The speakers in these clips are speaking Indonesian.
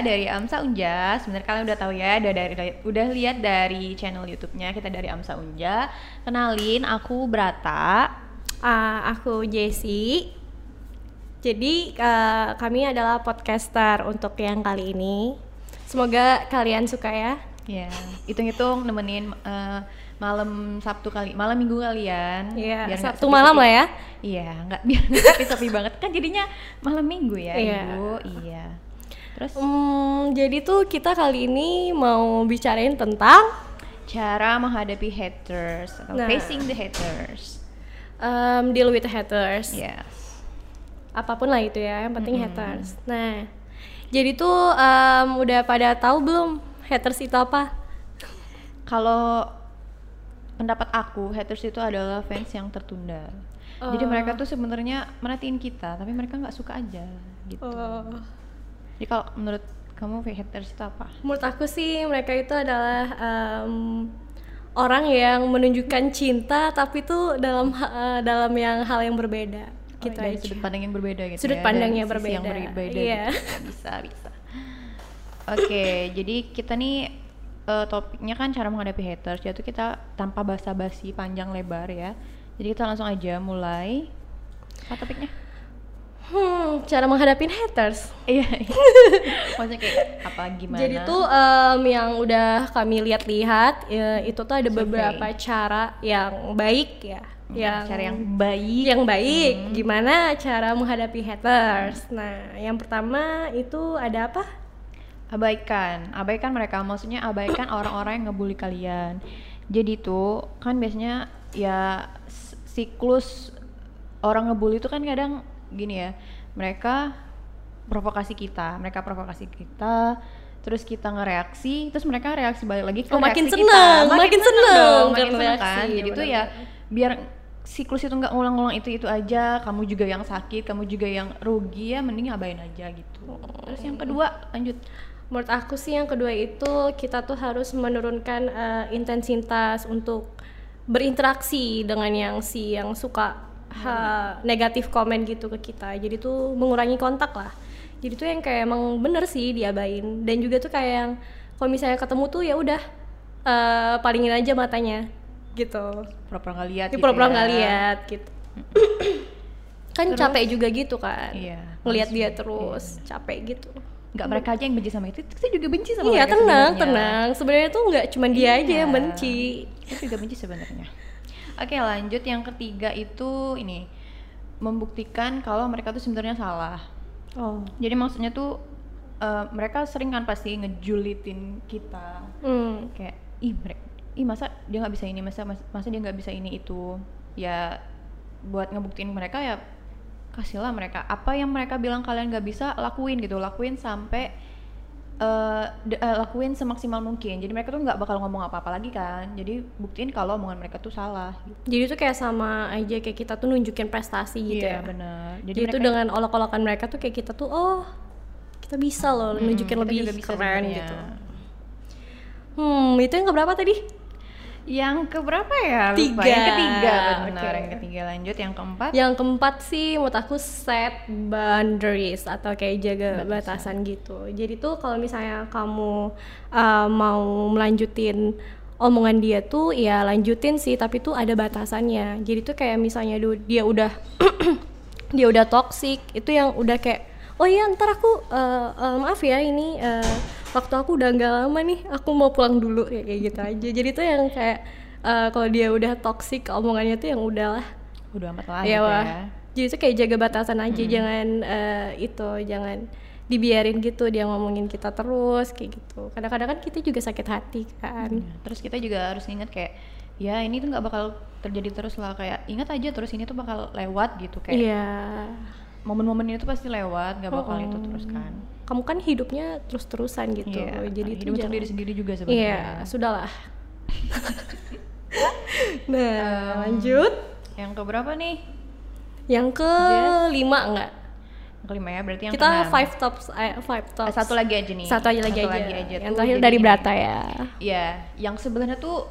Dari Amsa Unja. Sebenarnya kalian udah tahu ya, udah dari udah lihat dari channel YouTube-nya kita dari Amsa Unja. Kenalin, aku Brata. Ah, aku Jessie. Jadi uh, kami adalah podcaster untuk yang kali ini. Semoga kalian suka ya. Ya, hitung-hitung nemenin uh, malam Sabtu kali, malam Minggu kalian. Iya, Sabtu sepi-sepi. malam lah ya. Iya, nggak biar nggak sepi-sepi banget kan jadinya malam Minggu ya, Iya. Ibu. Iya. Terus Hmm, jadi tuh kita kali ini mau bicarain tentang cara menghadapi haters atau Nah. facing the haters. um, deal with haters. Yes. Apa pun lah itu ya, yang penting haters. Nah, jadi tuh um, udah pada tahu belum haters itu apa? Kalau pendapat aku, haters itu adalah fans yang tertunda. Jadi Oh. mereka tuh sebenarnya merhatiin kita, tapi mereka nggak suka aja gitu. Oh. Jadi kalau menurut kamu haters itu apa? Menurut aku sih mereka itu adalah em, orang yang menunjukkan cinta tapi tuh dalam eh, dalam yang hal yang berbeda Oh, gitu dari aja. sudut pandang yang berbeda gitu Sudut ya, pandangnya dari sisi yang berbeda. berbeda Iya. gitu. bisa bisa oke jadi kita nih eh, topiknya kan cara menghadapi haters yaitu kita tanpa basa-basi panjang lebar ya jadi kita langsung aja mulai apa topiknya Hmm, cara menghadapi haters. iya. Maksudnya kayak apa gimana? Jadi tuh em, yang udah kami lihat-lihat ya, itu tuh ada beberapa cara yang baik ya, yang cara yang baik. yang baik. Gimana cara menghadapi haters? Nah, yang pertama itu ada apa? abaikan. Abaikan mereka. Maksudnya abaikan orang-orang yang ngebully kalian. Jadi tuh kan biasanya ya siklus orang ngebully itu kan kadang gini ya mereka provokasi kita mereka provokasi kita terus kita ngereaksi terus mereka reaksi balik lagi ke Oh, makin reaksi seneng, kita. makin seneng seneng dong, makin karena seneng kan? jadi tuh ya. benar-benar. biar siklus itu nggak ngulang-ngulang itu itu aja kamu juga yang sakit kamu juga yang rugi ya mending abain aja gitu. Terus yang kedua lanjut. Menurut aku sih yang kedua itu kita tuh harus menurunkan eh, intensitas untuk berinteraksi dengan yang si yang suka ha- negatif komen gitu ke kita. Jadi tuh mengurangi kontak lah. Jadi tuh yang kayak emang bener sih diabain dan juga tuh kayak yang kalau misalnya ketemu tuh ya udah eh, palingin aja matanya gitu. pura-pura nggak lihat gitu pura-pura ya. nggak lihat gitu. kan Terus? capek juga gitu kan. Iya, Ngelihat dia terus capek gitu. nggak mereka aja yang benci sama itu kita juga benci sama Iya mereka tenang sebenarnya. tenang. Sebenarnya tuh nggak cuma dia aja Iya. yang benci. kita juga benci sebenarnya oke lanjut. Yang ketiga itu ini membuktikan kalau mereka tuh sebenarnya salah. Oh. jadi maksudnya tuh eh, mereka sering kan pasti ngejulitin kita. Hmm. kayak ih mereka ih masa dia nggak bisa ini masa mas- masa dia nggak bisa ini itu? Ya buat ngebuktiin mereka ya kasihlah mereka. Apa yang mereka bilang kalian nggak bisa lakuin gitu. Lakuin sampai eh, de- eh, lakuin semaksimal mungkin jadi mereka tuh nggak bakal ngomong apa-apa lagi kan jadi buktiin kalau omongan mereka tuh salah gitu. Jadi tuh kayak sama aja kayak kita tuh nunjukin prestasi gitu iya ya. bener Jadi, jadi, mereka dengan olok-olokan mereka tuh kayak kita tuh oh kita bisa loh Hmm, nunjukin lebih bisa keren gitu. Hmm itu yang keberapa tadi? Yang keberapa ya Lupa. Tiga. yang ketiga benar Oke. yang ketiga lanjut yang keempat Yang keempat sih menurut aku set boundaries atau kayak jaga Batasan. batasan gitu. Jadi tuh kalau misalnya kamu uh, mau melanjutin omongan dia tuh ya lanjutin sih tapi tuh ada batasannya. Jadi tuh kayak misalnya dia udah dia udah toxic itu yang udah kayak oh iya ntar aku uh, uh, maaf ya ini uh, waktu aku udah nggak lama nih aku mau pulang dulu ya kayak gitu aja. Jadi tuh yang kayak uh, kalau dia udah toxic omongannya tuh yang udahlah udah amat lah Iya gitu wah. ya Jadi itu kayak jaga batasan aja, jangan eh, itu, jangan dibiarin gitu dia ngomongin kita terus kayak gitu. Kadang-kadang kan kita juga sakit hati kan. Ya, Terus kita juga harus ingat kayak ya ini tuh nggak bakal terjadi terus lah kayak ingat aja terus ini tuh bakal lewat gitu kayak Iya. Momen-momen ini tuh pasti lewat nggak bakal itu Mm-mm. terus kan. Kamu kan hidupnya terus-terusan gitu. Iya, Jadi itu hidup untuk jangan- diri sendiri juga Iya, sebenarnya. sudahlah. nah, Em, lanjut. Yang keberapa nih? Yang kelima enggak? Yang kelima ya berarti yang Kita keenam. five tops, eh, five Eh, tops. satu lagi aja nih. Satu aja lagi Satu aja. lagi aja Yang terakhir dari. Brata ya. Iya, yang sebenarnya tuh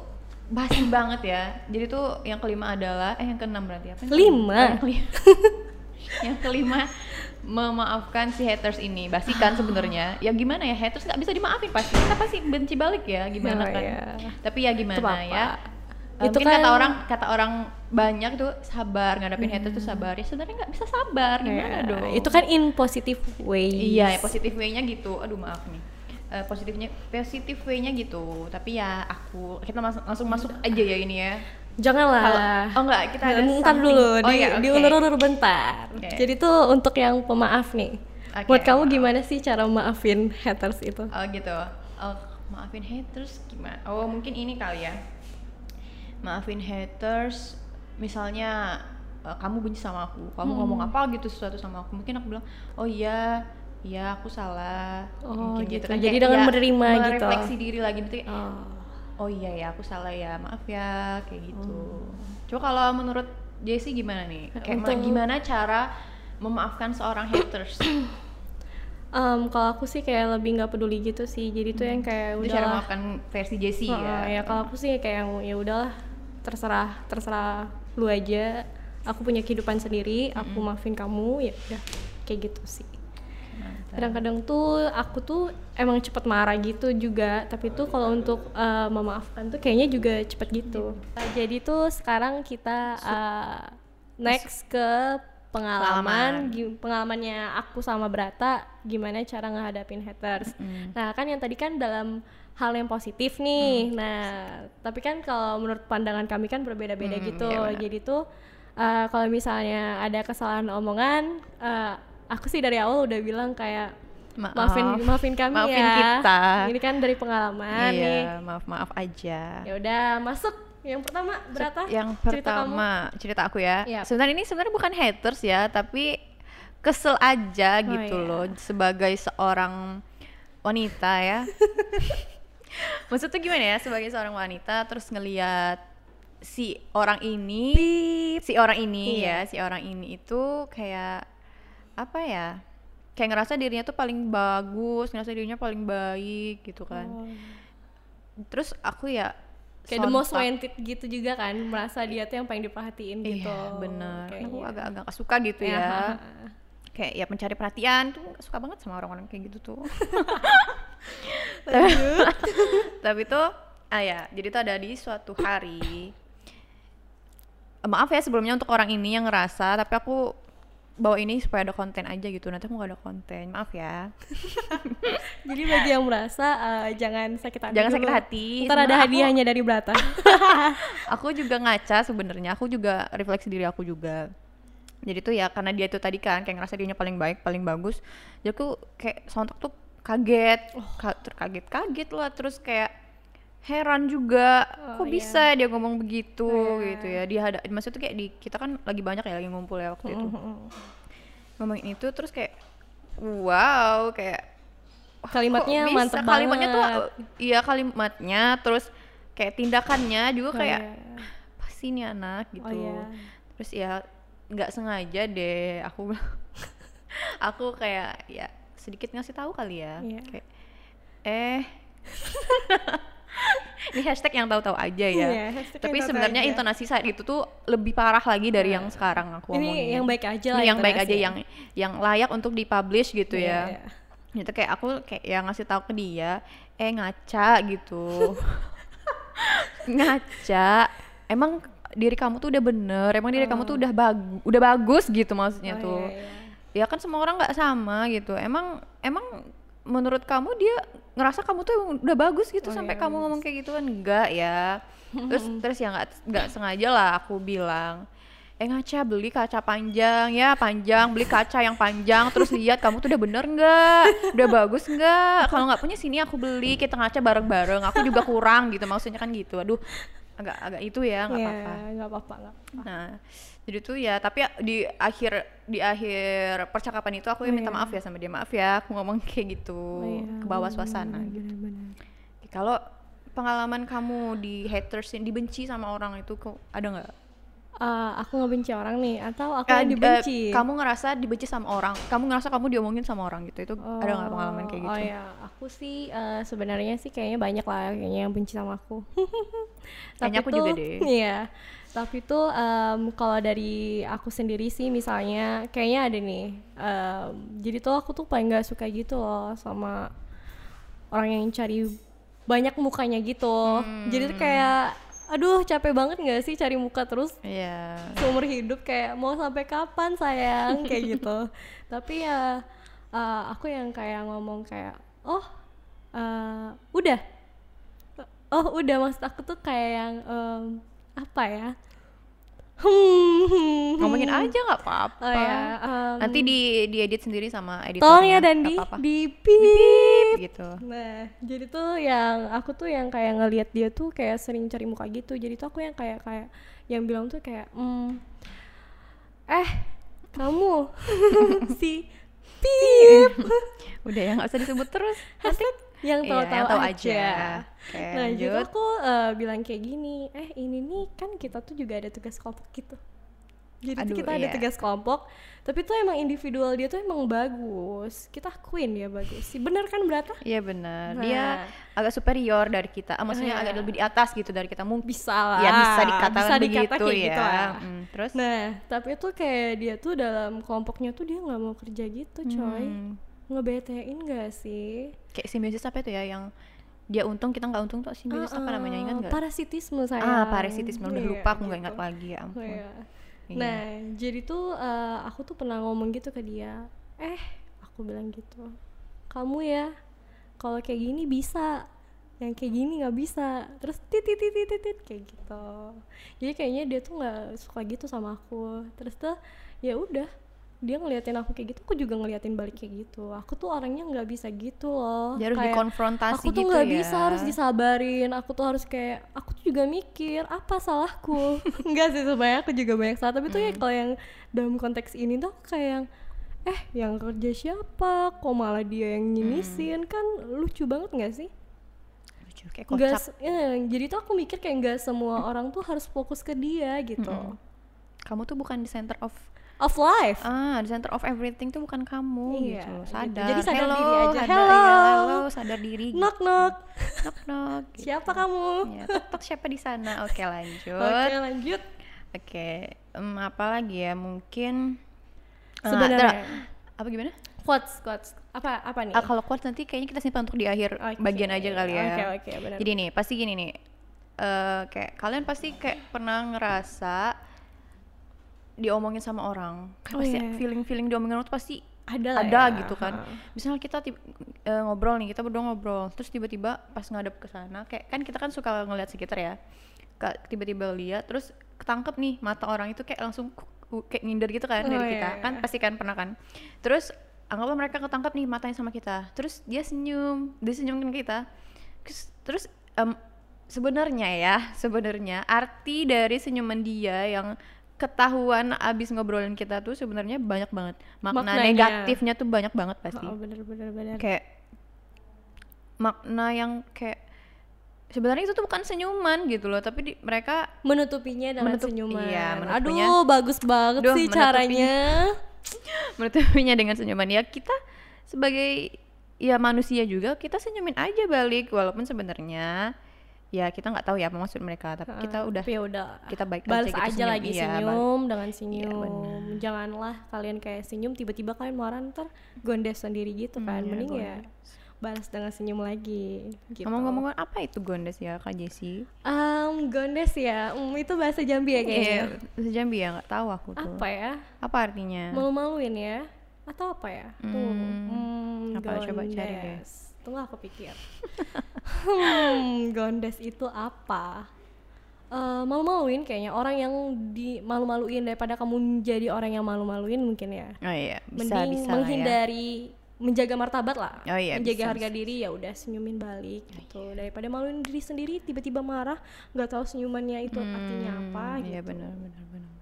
basi banget ya. Jadi tuh yang kelima adalah eh yang keenam berarti apa? Lima. yang kelima. memaafkan si haters ini. Basikan sebenarnya. Ya gimana ya haters nggak bisa dimaafin pasti. Kita pasti benci balik ya gimana Oh, kan? iya. tapi ya gimana Itu apa? ya? Eh, Itu mungkin kan- kata orang kata orang banyak tuh sabar ngadapin haters tuh sabar. Ya sebenarnya nggak bisa sabar gimana Ya, dong? Itu kan in positive way. iya ya positif way-nya gitu. Aduh maaf nih. Eh, positifnya positif way-nya gitu. Tapi ya aku kita mas- langsung masuk aja ya ini ya Janganlah. Kalau- oh enggak, kita ada Ntar something- dulu, oh di, iya, oke. diulur-ulur bentar. Oke. Jadi tuh untuk yang pemaaf nih. Oke, Buat kamu maaf. gimana sih cara maafin haters itu? Oh gitu. Oh, maafin haters gimana? Oh mungkin ini kali ya. Maafin haters, misalnya eh, kamu benci sama aku, kamu Hmm. ngomong apa gitu sesuatu sama aku, mungkin aku bilang, oh iya, iya aku salah. Oh, Mungkin gitu. kan. Jadi Kayak, dengan ya, menerima gitu. merefleksi diri lagi gitu. Oh. Oh iya ya aku salah ya, maaf ya kayak gitu. Oh. Coba kalau menurut Jessie gimana nih? Kayak Untuk- gimana cara memaafkan seorang haters? Em, kalau aku sih kayak lebih nggak peduli gitu sih. Jadi tuh yang kayak Itu cara udah memaafkan versi Jessie ya. ya kalau aku sih kayak yang ya udahlah terserah terserah lu aja. Aku punya kehidupan sendiri, aku maafin kamu ya udah kayak gitu sih. Kadang-kadang tuh aku tuh emang cepet marah gitu juga, tapi tuh kalau untuk eh, memaafkan tuh kayaknya juga cepet gitu. Nah, jadi tuh sekarang kita eh, next ke pengalaman, pengalamannya aku sama Brata, gimana cara ngehadapin haters. Nah kan yang tadi kan dalam hal yang positif nih. Nah tapi kan kalau menurut pandangan kami kan berbeda-beda Hmm, gitu. iya benar. Jadi tuh eh, kalau misalnya ada kesalahan omongan, eh, aku sih dari awal udah bilang kayak Maaf. maafin maafin kami Maafin ya. kita. Ini kan dari pengalaman nih. iya, maaf maaf aja. Ya udah masuk yang pertama berata. Yang cerita kamu. pertama cerita, aku ya. Yap. Sebenarnya ini sebenarnya bukan haters ya, tapi kesel aja Oh, gitu iya. loh sebagai seorang wanita ya. Maksudnya gimana ya sebagai seorang wanita terus ngelihat si orang ini si orang ini Iya. ya, si orang ini itu kayak apa ya? Kayak ngerasa dirinya tuh paling bagus, ngerasa dirinya paling baik gitu kan. Oh. Terus aku ya Kayak the most wanted gitu juga kan, merasa dia tuh yang paling diperhatiin gitu. Iya bener. Aku kayaknya. agak-agak gak suka gitu Ya, ya. Kayak ya mencari perhatian tuh suka banget sama orang-orang kayak gitu tuh. Tapi tuh, ah ya, jadi tuh ada di suatu hari. Maaf ya sebelumnya untuk orang ini yang ngerasa, tapi aku bawa ini supaya ada konten aja gitu. Nanti aku gak ada konten, maaf ya. Jadi bagi yang merasa eh, jangan sakit hati. Jangan dulu. sakit hati. Ntar ada Sebenarnya aku- hadiahnya dari Brata. aku juga ngaca sebenarnya aku juga refleksi diri aku juga jadi tuh ya karena dia itu tadi kan kayak ngerasa dirinya paling baik paling bagus jadi aku kayak sontak tuh kaget ka- terkaget kaget lah terus kayak heran juga Oh, kok iya. bisa dia ngomong begitu Iya. gitu ya dia ada maksudnya tuh kayak di kita kan lagi banyak ya lagi ngumpul ya waktu itu ngomongin itu terus kayak wow kayak Kalimatnya kok bisa? mantep kalimatnya tuh banget. iya kalimatnya terus kayak tindakannya juga Oh, kayak iya. apa sih ini anak gitu Oh, iya. terus ya nggak sengaja deh aku aku kayak ya sedikit ngasih tahu kali ya Iya. kayak eh ini hashtag yang tahu-tahu aja ya. Iya, yang tapi sebenarnya aja. intonasi saat itu tuh lebih parah lagi dari yang sekarang aku Ini ngomongin yang baik aja lah Ini yang baik aja yang yang layak untuk dipublish gitu Iya, ya. iya. gitu kayak aku kayak yang ngasih tahu ke dia eh ngaca gitu. Ngaca. Emang diri kamu tuh udah bener emang diri kamu tuh udah bagus udah bagus gitu maksudnya Oh, tuh. iya, iya. ya kan semua orang nggak sama gitu. Emang emang menurut kamu dia ngerasa kamu tuh udah bagus gitu Oh, sampai iya, kamu ngomong kayak gitu kan enggak ya. Terus terus ya nggak nggak sengaja lah aku bilang eh ngaca beli kaca panjang ya panjang beli kaca yang panjang terus lihat kamu tuh udah bener nggak? Udah bagus nggak? Kalau nggak punya sini aku beli kita ngaca bareng-bareng aku juga kurang gitu maksudnya kan gitu. Aduh agak agak itu ya nggak Iya, apa-apa. nggak apa-apa. Nah, jadi tuh ya, tapi di akhir di akhir percakapan itu aku ya Oh, minta iya. maaf ya sama dia. Maaf ya, aku ngomong kayak gitu Oh, iya, ke bawah suasana bener, gitu. Kalau pengalaman kamu di haters yang dibenci sama orang itu kok ada nggak? eh, aku ngebenci orang nih atau aku yang eh, dibenci kamu ngerasa dibenci sama orang kamu ngerasa kamu diomongin sama orang gitu itu ada nggak pengalaman kayak gitu Oh ya, aku sih eh, sebenarnya sih kayaknya banyak lah kayaknya yang benci sama aku. Kayaknya aku juga deh. Iya. Tapi tuh em, kalau dari aku sendiri sih misalnya kayaknya ada nih. em, jadi tuh aku tuh paling nggak suka gitu loh sama orang yang cari banyak mukanya gitu. Jadi tuh kayak aduh capek banget nggak sih cari muka terus Iya. seumur hidup kayak mau sampai kapan sayang kayak gitu tapi ya uh, aku yang kayak ngomong kayak oh uh, udah oh udah maksud aku tuh kayak yang em, apa ya? Hmm. Ngomongin aja nggak apa-apa. Oh ya em, nanti di diedit sendiri sama editornya. Tolong ya apa-apa. di pip gitu. Nah, jadi tuh yang aku tuh yang kayak ngelihat dia tuh kayak sering cari muka gitu. Jadi tuh aku yang kayak kayak yang bilang tuh kayak, hmm, eh kamu si pip. Udah ya nggak usah disebut terus. Hashtag yang Iya, tahu-tahu yang tahu aja. aja. Oke, nah, jadi lanjut. aku eh, bilang kayak gini, eh ini nih kan kita tuh juga ada tugas kelompok gitu. Jadi Aduh, kita ada iya. tugas kelompok, tapi tuh emang individual dia tuh emang bagus. Kita akuin dia bagus. sih. Bener kan berata? Iya benar. Nah. Dia agak superior dari kita. Ah, maksudnya Iya. agak lebih di atas gitu dari kita. Mungkin Bisa lah. ya bisa dikatakan bisa dikata begitu kayak ya. gitu lah. Mm, terus Nah, tapi tuh kayak dia tuh dalam kelompoknya tuh dia nggak mau kerja gitu, coy. Hmm, Ngebetein gak sih? kayak simbiosis apa itu ya yang dia untung kita nggak untung tuh simbiosis apa namanya ingat nggak? Parasitisme saya. Ah parasitisme udah Iya, lupa aku nggak gitu. ingat lagi ya ampun. Iya. Iya. Nah, jadi tuh eh, aku tuh pernah ngomong gitu ke dia. Eh, aku bilang gitu. Kamu ya, kalau kayak gini bisa, yang kayak gini nggak bisa. Terus titit titit titit kayak gitu. Jadi kayaknya dia tuh nggak suka gitu sama aku. Terus tuh ya udah, dia ngeliatin aku kayak gitu, aku juga ngeliatin balik kayak gitu. Aku tuh orangnya nggak bisa gitu loh. Dia harus Kayak, dikonfrontasi aku tuh gitu nggak ya. bisa harus disabarin aku tuh harus kayak aku tuh juga mikir apa salahku enggak sih sebenarnya aku juga banyak salah tapi tuh Hmm. ya kalau yang dalam konteks ini tuh kayak yang eh yang kerja siapa kok malah dia yang nyinisin kan lucu banget nggak sih Lucu, kayak Nggak kocak. se- ya, jadi tuh aku mikir kayak nggak semua orang tuh harus fokus ke dia gitu Mm-mm. Kamu tuh bukan di center of of life ah di center of everything tuh bukan kamu Iya, gitu gitu. Sadar. Jadi sadar hello, diri aja. sadar, Hello. iya, hello, sadar diri. knock knock knock knock. gitu. siapa kamu Ya, tok, tok, siapa di sana? Oke lanjut. oke lanjut Oke, em, apa lagi ya? Mungkin eh, Sebenarnya. apa gimana? quotes quotes apa apa nih Ah, kalau quotes nanti kayaknya kita simpan untuk di akhir Oke. bagian aja kali ya. oke oke benar Jadi nih, pasti gini nih. eh kayak kalian pasti kayak pernah ngerasa diomongin sama orang. Kayak Oh, pasti iya. feeling-feeling diomongin orang tuh pasti ada lah ada ya. gitu kan. Ha. Misalnya kita tib- eh, ngobrol nih, kita berdua ngobrol, terus tiba-tiba pas ngadep ke sana, kayak kan kita kan suka ngeliat sekitar ya. Tiba-tiba lihat, terus ketangkep nih mata orang itu kayak langsung kayak nginder gitu kan Oh, dari iya, kita. iya. Kan pasti kan pernah kan. Terus anggaplah mereka ketangkep nih matanya sama kita. Terus dia senyum, dia senyumin kita. Terus, terus em, sebenarnya ya, sebenarnya arti dari senyuman dia yang ketahuan abis ngobrolin kita tuh sebenarnya banyak banget makna Maknanya. negatifnya tuh banyak banget pasti Oh, bener bener bener. kayak makna yang kayak sebenarnya itu tuh bukan senyuman gitu loh tapi di- mereka menutupinya dengan Menutup- senyuman. iya, menutupinya- Aduh, bagus banget Duh, sih menutupinya. caranya. menutupinya dengan senyuman ya kita sebagai ya manusia juga kita senyumin aja balik walaupun sebenarnya ya kita nggak tahu ya apa maksud mereka tapi kita udah Tapi ya udah kita baik balas aja aja, gitu senyum. lagi Iya, senyum dengan senyum. benar. Janganlah kalian kayak senyum tiba-tiba kalian marah ntar gondes sendiri gitu kan. Hmm, iya, Mending ya balas dengan senyum lagi gitu. ngomong-ngomong apa itu gondes ya kak Jessie Em, gondes ya. Hmm, itu bahasa Jambi ya kayaknya. Iya, bahasa Jambi ya nggak tahu aku tuh Apa ya? apa artinya Malu-maluin ya? Atau apa ya? Tuh. Hmm, Hmm, apa? Coba cari deh. Gondes. Tunggu aku pikir. hmm, gondes itu apa? Eh, malu-maluin kayaknya orang yang di malu-maluin daripada kamu menjadi orang yang malu-maluin mungkin ya. oh iya bisa Mending bisa ya. menghindari menjaga martabat lah. Oh iya, menjaga bisa, harga diri ya udah senyumin balik gitu. Daripada maluin diri sendiri tiba-tiba marah, nggak tahu senyumannya itu artinya apa Hmm, gitu. iya benar benar benar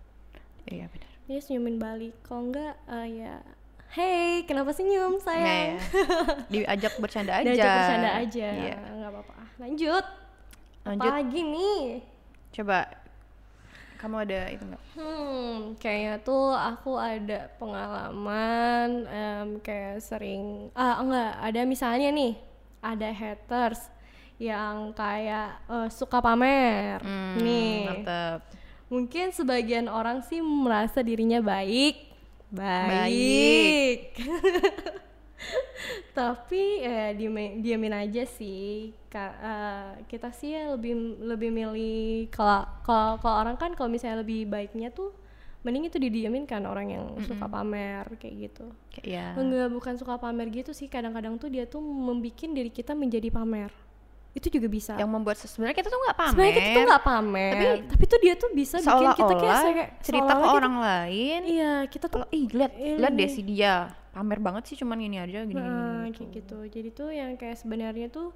iya benar Ya senyumin balik. Kalau enggak eh, ya Hey, kenapa senyum Nah, sayang? ya. diajak bercanda aja Diajak bercanda aja. Iya. Nggak apa-apa. Lanjut. Lanjut. Apa lagi nih? coba Kamu ada itu nggak? Hmm, kayaknya tuh aku ada pengalaman em, kayak sering ah enggak ada misalnya nih ada haters yang kayak eh, suka pamer Hmm, nih Mantep. mungkin sebagian orang sih merasa dirinya baik baik, Baik. tapi ya diamin, diamin aja sih Ka- eh, kita sih ya lebih lebih milih kalau kalau kalau orang kan kalau misalnya lebih baiknya tuh mending itu didiamin kan orang yang suka pamer kayak gitu. Kayak ya. enggak bukan suka pamer gitu sih. Kadang-kadang tuh dia tuh membikin diri kita menjadi pamer itu juga bisa Yang membuat sebenarnya kita tuh nggak pamer. sebenarnya kita tuh nggak pamer tapi, tuh dia tuh bisa bikin kita kayak kayak cerita ke seolah-olah kita- orang lain. iya kita tuh ih lihat Ini. lihat deh si dia pamer banget sih cuman gini aja gini. Nah, kayak gitu. Jadi tuh yang kayak sebenarnya tuh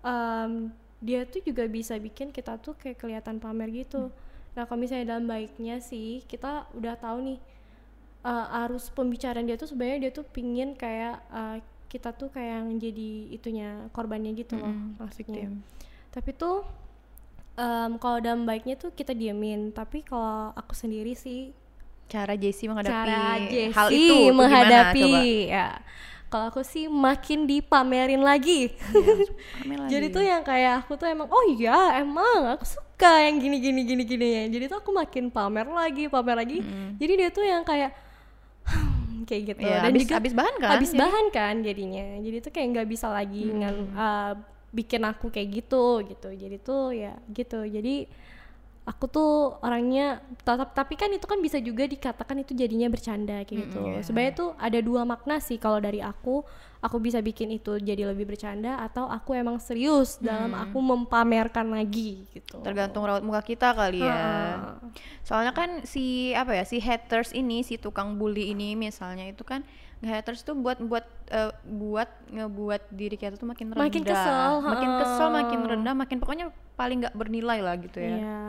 em, dia tuh juga bisa bikin kita tuh kayak kelihatan pamer gitu. Nah, kalau misalnya dalam baiknya sih kita udah tahu nih eh, arus pembicaraan dia tuh sebenarnya dia tuh pingin kayak eh, kita tuh kayak yang jadi itunya korbannya gitu loh Mm-mm, maksudnya. victim. Tapi tuh em, kalau dalam baiknya tuh kita diemin. Tapi kalau aku sendiri sih Cara Jessie menghadapi cara Jessie hal itu tuh gimana? menghadapi Coba. ya kalau aku sih makin dipamerin lagi Iya, lagi. jadi tuh yang kayak aku tuh emang oh iya emang aku suka yang gini gini gini gini ya jadi tuh aku makin pamer lagi pamer lagi jadi dia tuh yang kayak kayak gitu. Iya, dan habis- juga habis bahan kan, habis bahan kan jadinya. Jadi tuh kayak nggak bisa lagi ngan uh, bikin aku kayak gitu gitu. Jadi tuh ya gitu. Jadi aku tuh orangnya tetap tapi kan itu kan bisa juga dikatakan itu jadinya bercanda kayak gitu iya. sebenarnya tuh ada dua makna sih kalau dari aku aku bisa bikin itu jadi lebih bercanda atau aku emang serius dalam aku mempamerkan lagi gitu tergantung raut muka kita kali ya. Ha-ha. Soalnya kan si apa ya si haters ini si tukang bully ini misalnya itu kan haters tuh buat buat eh, buat ngebuat diri kita tuh makin rendah, Makin kesel, makin kesel, makin rendah, makin pokoknya paling nggak bernilai lah gitu ya. Iya.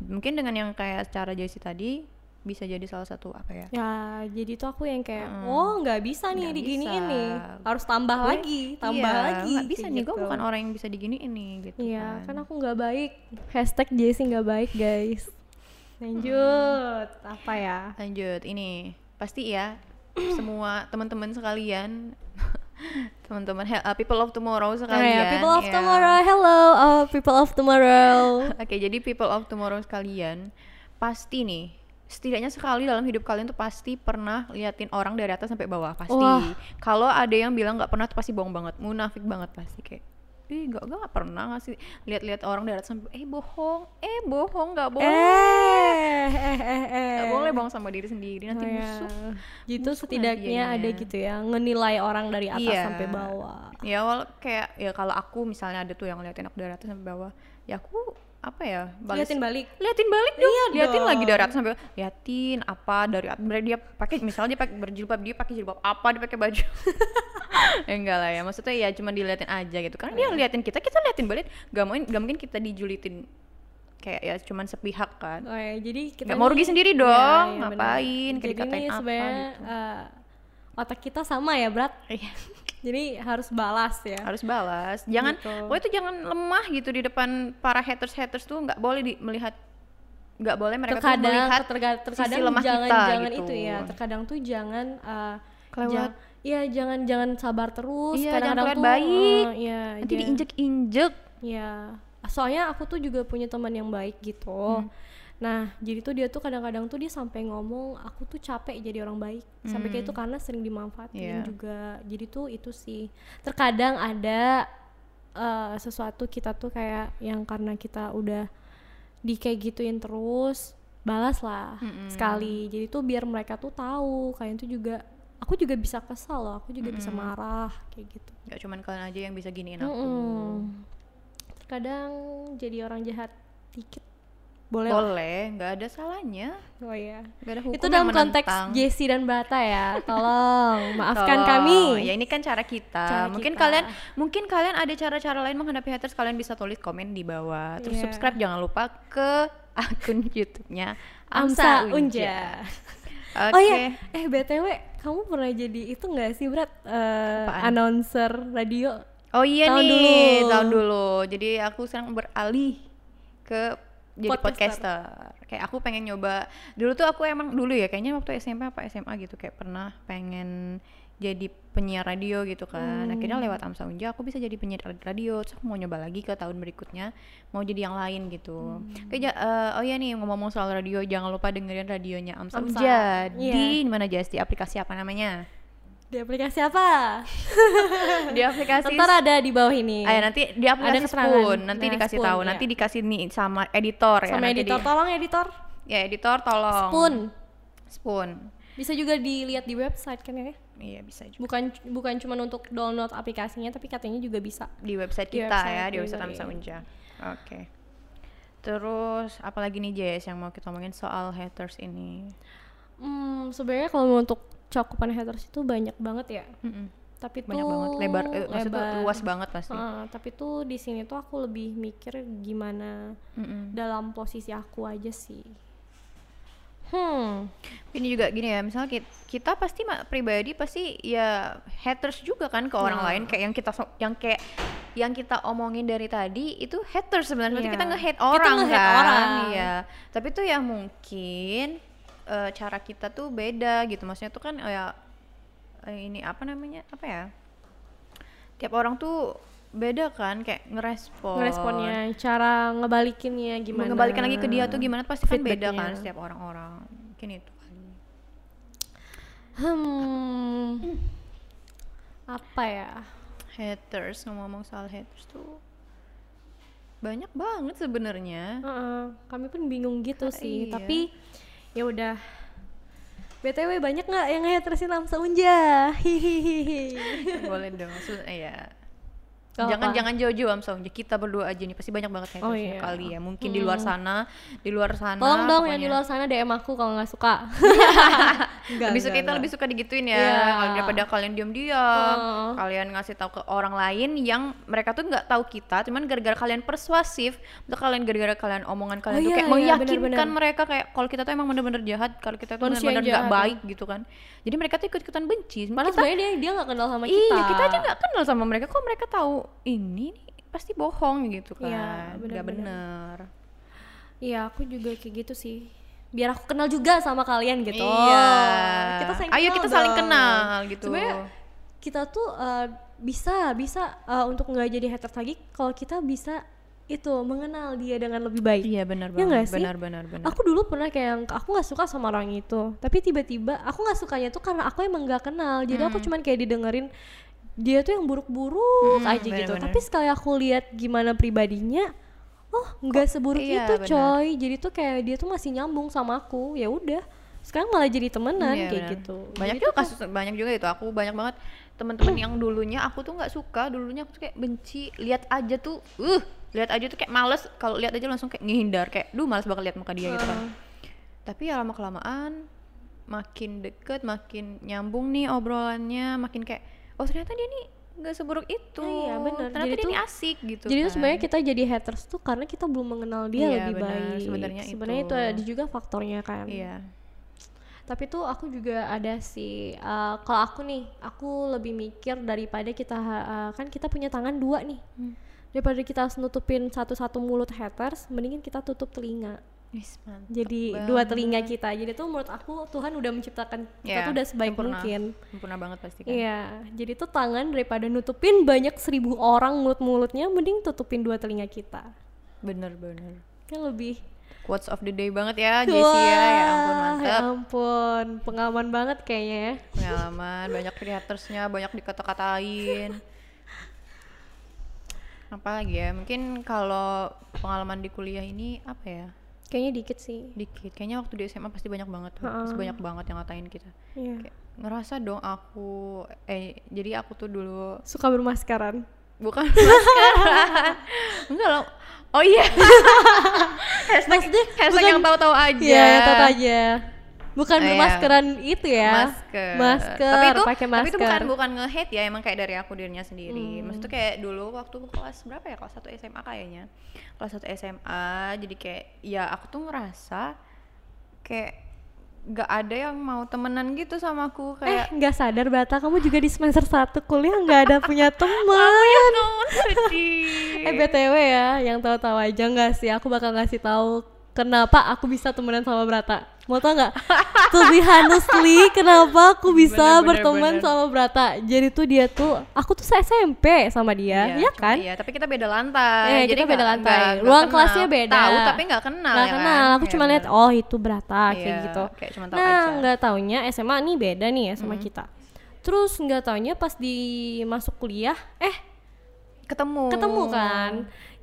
Mungkin dengan yang kayak cara Jessie tadi bisa jadi salah satu apa ya? Ya, jadi tuh aku yang kayak, oh nggak bisa nih Nggak diginiin bisa. nih, harus tambah Gue- lagi, tambah iya, lagi. nggak bisa nih, gue gitu. bukan orang yang bisa diginiin nih gitu Iya, kan. kan aku nggak baik. Hashtag Jessie nggak baik guys. Lanjut, apa ya? Lanjut, ini pasti ya semua teman-teman sekalian, teman-teman uh, people of tomorrow Oh sekalian. ya, people of ya. tomorrow, hello, oh, people of tomorrow. Oke, jadi people of tomorrow sekalian, pasti nih, setidaknya sekali dalam hidup kalian tuh pasti pernah liatin orang dari atas sampai bawah pasti. Kalau ada yang bilang nggak pernah tuh pasti bohong banget, munafik banget pasti kayak. Ih, gak, gak pernah ngasih lihat-lihat orang dari atas sampai eh bohong, eh bohong, nggak boleh. eh, eh, eh, eh. Nggak boleh bohong sama diri sendiri nanti Oh ya. musuh. Gitu musuh setidaknya ada gitu ya, ngenilai orang dari atas Iya. sampai bawah. Ya awal kayak ya kalau aku misalnya ada tuh yang ngeliatin aku dari atas sampai bawah, ya aku apa ya balas Liatin balik. liatin balik dong Iya liatin dong. lagi dari atas sampai liatin apa dari dari dia pakai misalnya dia pakai berjilbab dia pakai jilbab apa dia pakai baju ya enggak lah ya maksudnya ya cuma diliatin aja gitu karena dia liatin kita kita liatin balik gak mungkin gak mungkin kita dijulitin kayak ya cuman sepihak kan Oh ya, jadi kita Nggak mau rugi sendiri Iya, dong, iya, benar. ngapain, Jadi apa sebenarnya gitu. eh, otak kita sama ya, Brat. Iya. Jadi harus balas ya. harus balas jangan Gitu. pokoknya tuh jangan lemah gitu di depan para haters haters tuh nggak boleh di, melihat nggak boleh mereka tuh terkadang melihat terga- terkadang sisi lemah jangan kita jangan gitu. itu ya terkadang tuh jangan uh, Kelewat. Iya jangan jangan sabar terus Iya, jangan kadang-kadang kelewat tuh baik. uh, iya nanti ja- diinjek-injek Iya soalnya aku tuh juga punya teman yang baik gitu Hmm. Nah jadi tuh dia tuh kadang-kadang tuh dia sampai ngomong aku tuh capek jadi orang baik. Sampai kayak itu karena sering dimanfaatin Hmm. Iya. juga. Jadi tuh itu sih. Terkadang ada uh, sesuatu kita tuh kayak yang karena kita udah di kayak gituin terus balas lah sekali. Jadi tuh biar mereka tuh tahu kalian tuh juga aku juga bisa kesal loh aku juga bisa marah kayak gitu. Nggak cuman kalian aja yang bisa giniin aku. Mm-mm. terkadang jadi orang jahat dikit boleh boleh nggak ada salahnya oh ya ada hukum itu dalam konteks. Jessie dan Bata ya tolong maafkan Tolong. kami ya ini kan cara kita Cara mungkin kita. kalian mungkin kalian ada cara-cara lain menghadapi haters kalian bisa tulis komen di bawah terus Iya. subscribe jangan lupa ke akun YouTube-nya Amsa Amsa Unja Unja Oke. oh ya eh btw kamu pernah jadi itu nggak sih Brat Eh, Apaan? announcer radio Oh iya Tahun nih, dulu. tahun dulu. Jadi aku sekarang beralih ke jadi podcaster. Kayak aku pengen nyoba. Dulu tuh aku emang dulu ya kayaknya waktu SMP apa SMA gitu kayak pernah pengen jadi penyiar radio gitu kan. Akhirnya lewat Amsa Unja aku bisa jadi penyiar radio. Terus aku mau nyoba lagi ke tahun berikutnya mau jadi yang lain gitu. Kayak ja- eh, oh iya nih ngomong-ngomong soal radio jangan lupa dengerin radionya Amsa, Amsa, Unja iya. di mana aplikasi apa namanya? Di aplikasi apa? di aplikasi Ntar ada di bawah ini. Ayo nanti di aplikasi keterangan. Spoon, nanti Nah, dikasih Spoon, tahu, iya. nanti dikasih nih sama editor ya. Sama nanti editor, di- tolong editor. ya editor tolong. Spoon. Spoon. Bisa juga dilihat di website kan ya? Iya bisa juga Bukan bukan cuma untuk download aplikasinya, tapi katanya juga bisa. di website Di kita website ya, di website iya. Amsa Unja. Oke. Terus apalagi nih Jess yang mau kita omongin soal haters ini? Hmm, sebenarnya kalau untuk cakupan haters itu banyak banget ya. Mm-mm. Tapi Banyak tuh banget, lebar, eh, maksudnya lebar. luas banget pasti. Ah, tapi tuh di sini tuh aku lebih mikir gimana Mm-mm. dalam posisi aku aja sih. Hmm, Ini juga gini ya, misalnya kita, kita pasti pribadi pasti ya haters juga kan ke orang Nah. lain kayak yang kita yang kayak yang kita omongin dari tadi itu haters sebenarnya Iya. kita nge-hate Kita orang nge-hate kan. orang. Iya. Tapi tuh ya mungkin eh, cara kita tuh beda gitu. Maksudnya tuh kan ya eh, ini apa namanya? Apa ya? Tiap orang tuh beda kan kayak ngerespon. ngeresponnya, cara ngebalikinnya gimana? Mengembalikan lagi ke dia tuh gimana pasti kan beda kan setiap orang-orang. Mungkin itu kali. Hmm, apa ya? haters ngomong-ngomong soal haters tuh banyak banget sebenarnya Heeh, kami pun bingung gitu Ah, sih. iya. Tapi ya udah. BTW banyak nggak yang hatersin Lamsa Unja? Hihihi. boleh dong Su- iya Gak jangan apa-apa. jangan jauh-jauh am Song. kita berdua aja nih pasti banyak banget haters Oh, iya. kali ya mungkin di luar sana di luar sana Tolong dong yang di pokoknya. luar sana DM aku kalau nggak suka. Enggak, lebih suka kita lebih suka digituin ya kalau daripada kalian diam-diam Oh. kalian ngasih tahu ke orang lain yang mereka tuh nggak tahu kita cuman gara-gara kalian persuasif atau kalian gara-gara kalian omongan kalian Oh tuh iya, kayak iya, meyakinkan benar-benar. mereka kayak kalau kita tuh emang bener-bener jahat kalau kita tuh bener-bener nggak jahat, baik gitu kan jadi mereka tuh ikut-ikutan benci Padahal kita sebenarnya dia dia nggak kenal sama kita. iya kita aja nggak kenal sama mereka kok mereka tahu ini nih pasti bohong gitu kan Iya, nggak benar-benar. bener Iya, aku juga kayak gitu sih. Biar aku kenal juga sama kalian gitu. Iya. Kita saling Ayo kenal kita saling dong. kenal gitu. Sebenarnya kita tuh eh, bisa bisa eh, untuk nggak jadi haters lagi kalau kita bisa itu mengenal dia dengan lebih baik. iya benar Ya banget sih? benar benar benar Aku dulu pernah kayak yang aku nggak suka sama orang itu, tapi tiba-tiba aku nggak sukanya tuh karena aku emang nggak kenal. Jadi aku cuman kayak didengerin dia tuh yang buruk-buruk Hmm, aja gitu. bener-bener. Tapi sekali aku lihat gimana pribadinya, oh nggak seburuk iya, itu bener. coy. Jadi tuh kayak dia tuh masih nyambung sama aku. Ya udah, sekarang malah jadi temenan Iya, kayak benar. gitu. banyak Jadi juga kasus banyak juga itu aku banyak banget teman-teman yang dulunya aku tuh nggak suka dulunya aku tuh kayak benci lihat aja tuh uh lihat aja tuh kayak males kalau lihat aja langsung kayak ngehindar kayak duh males banget lihat muka dia gitu kan tapi ya lama kelamaan makin deket makin nyambung nih obrolannya makin kayak oh ternyata dia nih nggak seburuk itu Iya, bener. ternyata Jadi dia tuh- nih asik gitu jadi kan. sebenarnya kita jadi haters tuh karena kita belum mengenal dia Iya, lebih benar. baik. Sebenarnya Sebenarnya itu. itu ada juga faktornya kan. iya tapi tuh aku juga ada sih uh, kalau aku nih aku lebih mikir daripada kita uh, kan kita punya tangan dua nih. Hmm. daripada kita harus nutupin satu-satu mulut haters mendingan kita tutup telinga. Mantep jadi dua banget. telinga kita. Jadi tuh menurut aku Tuhan udah menciptakan kita Iya, tuh udah sebaik sempurna. mungkin. Sempurna banget pasti kan. Iya jadi tuh tangan daripada nutupin banyak seribu orang mulut-mulutnya mending tutupin dua telinga kita. Bener bener. Kan lebih quotes of the day banget ya Jessie ya. Ya ampun Wah, mantap ya ampun. Pengalaman banget kayaknya ya. Pengalaman banyak creatorsnya banyak dikata-katain. Apa lagi ya? Mungkin kalau pengalaman di kuliah ini apa ya? Kayaknya dikit sih. Dikit. Kayaknya waktu di SMA pasti banyak banget tuh. pasti banyak banget yang ngatain kita. Kayak, ngerasa dong aku eh jadi aku tuh dulu suka bermaskeran bukan maskeran enggak loh oh iya hashtag, Maksudnya hashtag bukan- yang tahu-tahu aja Iya, ya tahu aja. Bukan Ah, iya. bermaskeran itu ya. masker Masker, tapi itu pakai masker. tapi itu bukan bukan nge-hate ya emang kayak dari aku dirinya sendiri Hmm. maksudnya kayak dulu waktu kelas berapa ya kelas 1 SMA kayaknya kelas 1 SMA jadi kayak ya aku tuh ngerasa kayak nggak ada yang mau temenan gitu sama aku Eh, kayak nggak sadar Bata, kamu juga di semester 1 kuliah nggak ada punya teman. Eh BTW ya, yang tahu-tahu aja nggak sih? Aku bakal ngasih tahu kenapa aku bisa temenan sama Brata. Mau tau nggak? to be honestly, kenapa aku bisa Bener, bener, berteman bener. sama Brata? Jadi tuh dia tuh, aku tuh se-SMP sama dia, ya cuma- kan? Iya, tapi kita beda lantai. Eh, kita jadi beda nggak- lantai. nggak- nggak Ruang kenal. kelasnya beda. Tahu tapi nggak kenal Nggak ya kenal, kan? aku Iya, cuma lihat bener. oh itu Brata kayak Iya, gitu. kayak cuma tahu nah, aja. Hmm. nggak taunya SMA nih beda nih ya sama kita. Terus nggak taunya pas di masuk kuliah, eh ketemu. ketemu kan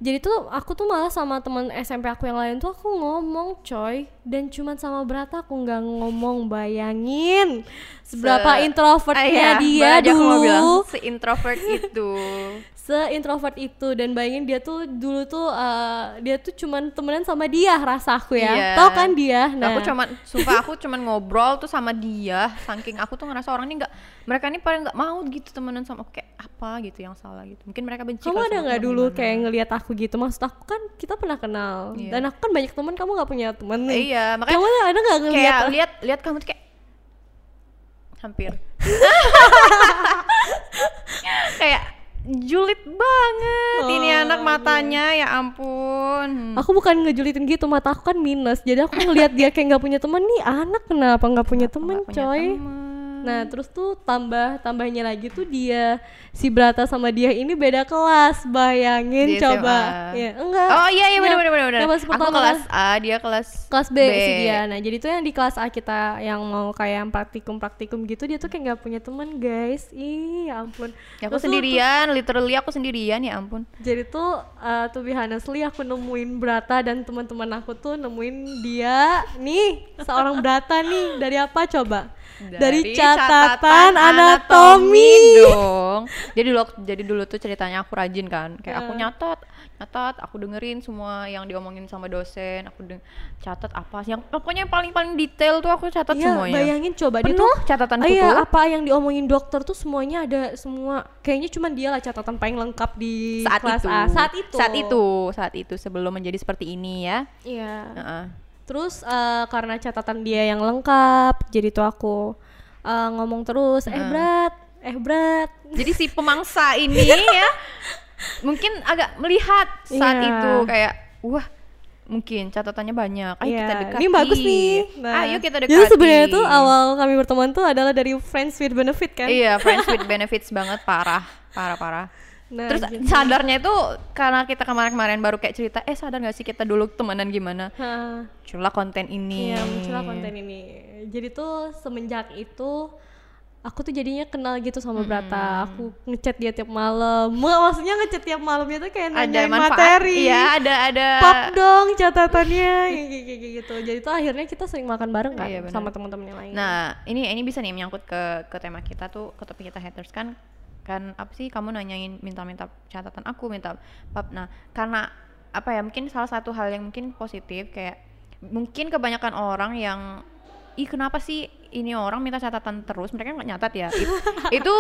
jadi tuh aku tuh malah sama teman SMP aku yang lain tuh aku ngomong coy. Dan cuman sama Brata aku nggak ngomong bayangin. Seberapa Se- introvertnya Ah, iya, dia aja aku mau bilang, dulu. se introvert itu. Se introvert itu dan bayangin dia tuh dulu tuh eh, dia tuh cuman temenan sama dia rasaku ya. Iya. tau kan dia? Nah, aku cuman sumpah aku cuman ngobrol tuh sama dia saking aku tuh ngerasa orang ini nggak mereka ini pada nggak mau gitu temenan sama aku. Kayak apa gitu yang salah gitu. Mungkin mereka benci kamu ada aku nggak dulu gimana. kayak ngelihat aku gitu? Maksud aku kan kita pernah kenal. Iya. dan aku kan banyak teman kamu nggak punya teman nih. Iya makanya kamu ada nggak ngelihat kayak lihat lihat kamu tuh kayak hampir julid banget ini Oh, anak matanya ya ampun Aku bukan ngejulitin gitu, mata aku kan minus. Jadi aku ngelihat dia kayak nggak punya temen nih, anak kenapa nggak punya temen, punya coy? temen. Nah, terus tuh tambah tambahnya lagi tuh dia si Brata sama dia ini beda kelas. Bayangin Di coba. SMA. Ya, enggak. oh iya iya benar Yang- benar benar yang pas aku pertama kelas A dia kelas kelas B, si dia. Nah, jadi tuh yang di kelas A kita yang mau kayak praktikum-praktikum gitu dia tuh kayak nggak punya temen, guys. Ih, ya ampun. Ya, aku Terus tuh- sendirian, literally aku sendirian ya ampun. jadi tuh uh, to be honestly aku nemuin Brata dan teman-teman aku tuh nemuin dia nih seorang Brata nih dari apa coba? Dari, catatan, anatomi. dong. Jadi dulu jadi dulu tuh ceritanya aku rajin kan. Kayak aku Eh. nyatat, nyatat, aku dengerin semua yang diomongin sama dosen, aku deng catat apa sih yang pokoknya yang paling-paling detail tuh aku catat Iya, semuanya. bayangin coba dia Penuh tuh catatanku iya, tuh. apa yang diomongin dokter tuh semuanya ada semua. Kayaknya cuma dia lah catatan paling lengkap di saat kelas itu. A. Saat itu. Saat itu, saat itu sebelum menjadi seperti ini ya. Iya. Heeh. Terus eh, karena catatan dia yang lengkap, jadi tuh aku eh, ngomong terus, eh Brat, eh Brat, Jadi si pemangsa ini ya mungkin agak melihat saat Iya. itu kayak wah mungkin catatannya banyak. Ayo kita Iya, dekati. Ini bagus nih. Nah, Ayo kita dekati. Jadi sebenarnya tuh awal kami berteman tuh adalah dari friends with benefit kan. Iya, friends with benefits banget parah, parah parah. Nah, Terus gitu. sadarnya itu karena kita kemarin-kemarin baru kayak cerita, eh sadar gak sih kita dulu temenan gimana? Hah, Muncullah konten ini. Iya, muncullah konten ini. Jadi tuh semenjak itu aku tuh jadinya kenal gitu sama Brata. Aku ngechat dia tiap malam. Mak- Maksudnya ngechat tiap malamnya tuh kayak Ada nanyain manfaat. materi. Iya, ada ada. Pap dong catatannya gitu. Jadi tuh akhirnya kita sering makan bareng kan Iya, sama teman-teman yang lain. Nah, ini ini bisa nih menyangkut ke ke tema kita tuh, ke topik kita haters kan kan apa sih kamu nanyain minta-minta catatan aku, minta pap. Nah, karena apa ya? Mungkin salah satu hal yang mungkin positif kayak mungkin kebanyakan orang yang ih kenapa sih ini orang minta catatan terus mereka nggak nyatat ya itu, itu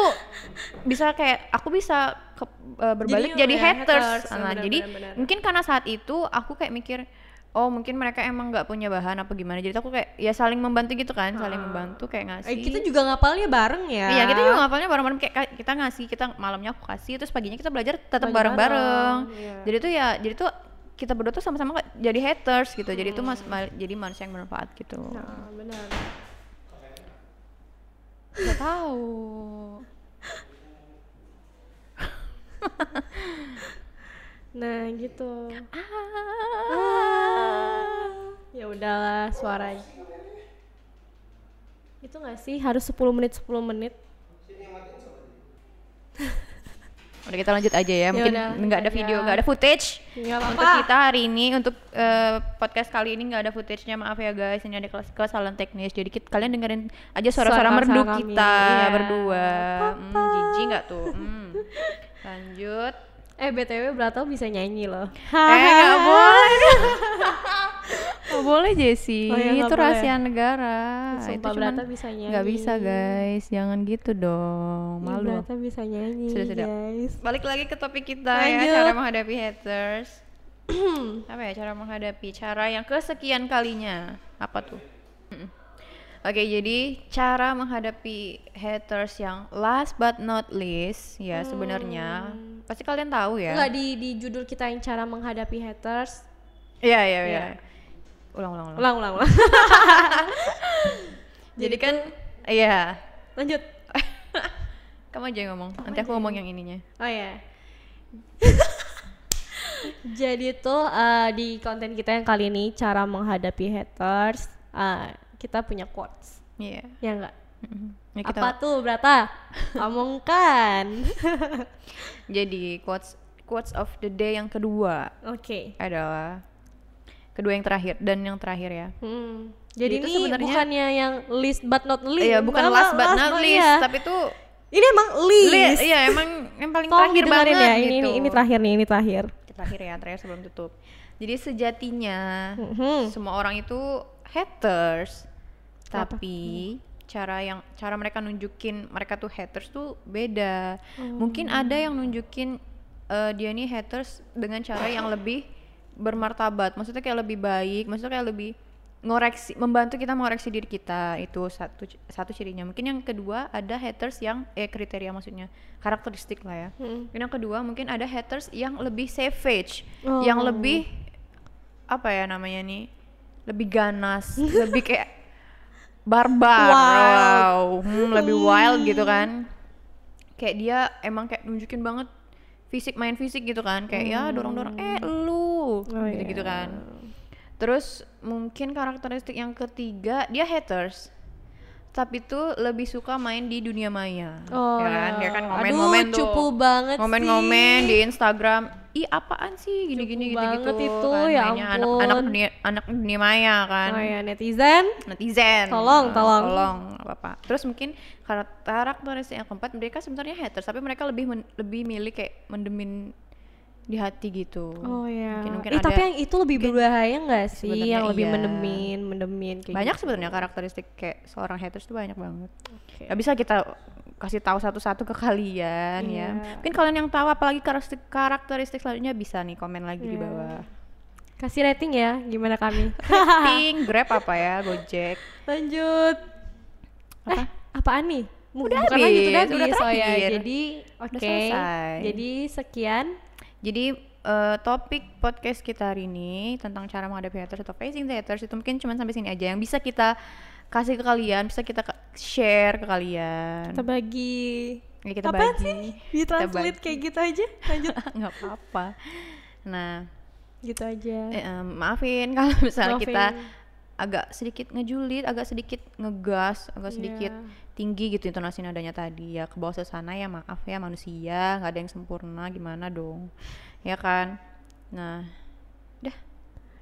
bisa kayak aku bisa ke, eh, berbalik Jadi, jadi, ya, haters, haters. Nah, Benar, jadi benar, benar. mungkin karena saat itu aku kayak mikir oh mungkin mereka emang nggak punya bahan apa gimana. Jadi aku kayak ya saling membantu gitu kan saling membantu kayak ngasih. Eh, kita juga ngapalnya bareng ya. iya kita juga ngapalnya bareng-bareng. Kayak ka- kita ngasih kita malamnya aku kasih terus paginya kita belajar tetap bareng-bareng. Bareng, iya. jadi tuh ya jadi tuh kita berdua tuh sama-sama jadi haters gitu. Jadi tuh mas ma- jadi manusia yang bermanfaat gitu. Nah, benar. nggak tahu Nah, gitu. ah. Ya udahlah suaranya. Itu gak sih harus 10 menit 10 menit? udah kita lanjut aja ya mungkin udah, nggak ada video nggak ada footage Nggak untuk apa-apa. kita hari ini untuk eh, podcast kali ini nggak ada footage-nya maaf ya guys ini ada kelas kesalahan teknis jadi kit- kalian dengerin aja suara-suara Suara merdu kami, kita iya. berdua hmm, jijik nggak tuh hmm. lanjut Eh, BTW Brato bisa nyanyi loh. eh nggak boleh nggak boleh Jesse Oh iya, itu boleh. rahasia negara Sumpah, itu cuman Brata bisa nggak bisa nyanyi. guys jangan gitu dong Ih, malu Brata bisa nyanyi, Sudah, sudah. guys. balik lagi ke topik kita Lanjut. ya cara menghadapi haters apa ya cara menghadapi cara yang kesekian kalinya apa tuh Mm-mm. Oke, jadi cara menghadapi haters yang last but not least, ya sebenarnya pasti kalian tahu ya. Enggak di di judul kita yang cara menghadapi haters. Iya, iya, iya. Iya. Ulang, ulang, ulang. Ulang, ulang, ulang. Jadi kan, iya. Lanjut. Kamu aja yang ngomong. Nanti aku ngomong yang ininya. Oh ya. Jadi tuh eh, di konten kita yang kali ini cara menghadapi haters, eh, kita punya quotes. Iya. Ya enggak? Mm-mm. Ya, kita- Apa tuh, Brata? Omongkan. Jadi quotes quotes of the day yang kedua Oke. adalah kedua yang terakhir dan yang terakhir ya. Hmm. Jadi Itu ini sebenarnya- bukannya yang list but not least. Iya, bukan last but not least, iya. tapi tuh ini emang li- list. iya emang yang paling Tolong terakhir banget ya. Ini, gitu. ini ini terakhir nih, ini terakhir. terakhir ya, terakhir sebelum tutup. Jadi sejatinya Mhm. semua orang itu haters, Kenapa? tapi cara yang cara mereka nunjukin mereka tuh haters tuh beda. Oh. Mungkin ada yang nunjukin eh, dia nih haters dengan cara yang lebih bermartabat, maksudnya kayak lebih baik, maksudnya kayak lebih ngoreksi membantu kita mengoreksi diri kita itu satu satu cirinya mungkin yang kedua ada haters yang eh kriteria maksudnya karakteristik lah ya Hmm. yang kedua mungkin ada haters yang lebih savage, yang Oh. lebih apa ya namanya nih, lebih ganas, lebih kayak barbar, wow, hmm, lebih wild gitu kan. Kayak dia emang kayak nunjukin banget fisik main fisik gitu kan, kayak ya dorong-dorong eh lu, Oh, gitu-gitu iya. kan. Terus mungkin karakteristik yang ketiga dia haters. Tapi tuh lebih suka main di dunia maya. Oh, ya kan? Dia kan aduh, ngomen-ngomen tuh. cupu banget Ngomen-ngomen sih. di Instagram. Ih, apaan sih gini-gini Cupu gitu-gitu. banget itu, kan. ya ampun. dunia anak dunia maya kan. Oh ya netizen. Netizen. Tolong, Nah, tolong. Tolong, apa-apa. Terus mungkin karak- karakteristik yang keempat mereka sebenarnya haters, tapi mereka lebih men- lebih milih kayak mendemin di hati gitu. Oh ya. Mungkin, mungkin Eh, ada tapi yang itu lebih berbahaya nggak sih? Sebenarnya Yang lebih iya. mendemin, mendemin kayak banyak gitu. sebenarnya karakteristik kayak seorang haters tuh banyak banget. Oke. Gak bisa kita kasih tahu satu-satu ke kalian ya. Iya. Mungkin kalian yang tahu apalagi karakteristik karakteristik selanjutnya bisa nih komen lagi di Iya. bawah. Kasih rating ya, gimana kami? Pink, Grab apa ya, Gojek. Lanjut. Apa? Eh, apaan nih? Udah Bukan lanjut, habis, udah udah habis. Oh ya, terakhir. jadi oke. selesai. Jadi sekian. Jadi eh, topik podcast kita hari ini tentang cara menghadapi haters atau facing the haters itu mungkin cuma sampai sini aja yang bisa kita kasih ke kalian, bisa kita share ke kalian. Kita bagi. Ya, kita Apaan bagi. sih? Di translate bagi. kayak gitu aja. Lanjut. nggak apa-apa. Nah, gitu aja. eh, em, maafin kalau misalnya Maafin. kita agak sedikit ngejulit, agak sedikit ngegas, agak sedikit Iya. tinggi gitu intonasi nadanya tadi. Ya ke bawah suasana ya maaf ya manusia nggak ada yang sempurna gimana dong? Ya kan? Nah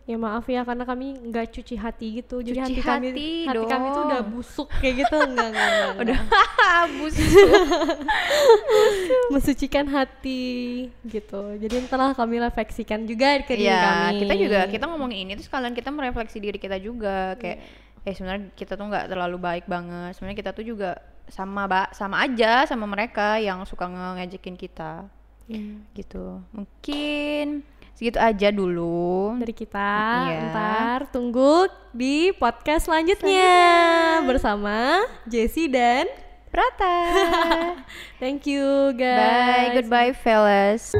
Ya maaf ya karena kami nggak cuci hati gitu. Jadi Cuci hati, kami hati hati kami tuh udah busuk kayak gitu enggak enggak enggak. udah habis mensucikan hati gitu. Jadi entarlah kami refleksikan juga ke diri ya kami. kita juga kita ngomongin ini terus kalian kita merefleksi diri kita juga kayak Iya. eh sebenarnya kita tuh nggak terlalu baik banget sebenarnya kita tuh juga sama ba sama aja sama mereka yang suka nge- ngejekin kita Iya. gitu mungkin segitu aja dulu. Dari kita. Iya. ntar tunggu di podcast selanjutnya, bersama Jessie dan Prata. Thank you guys. Bye. Goodbye fellas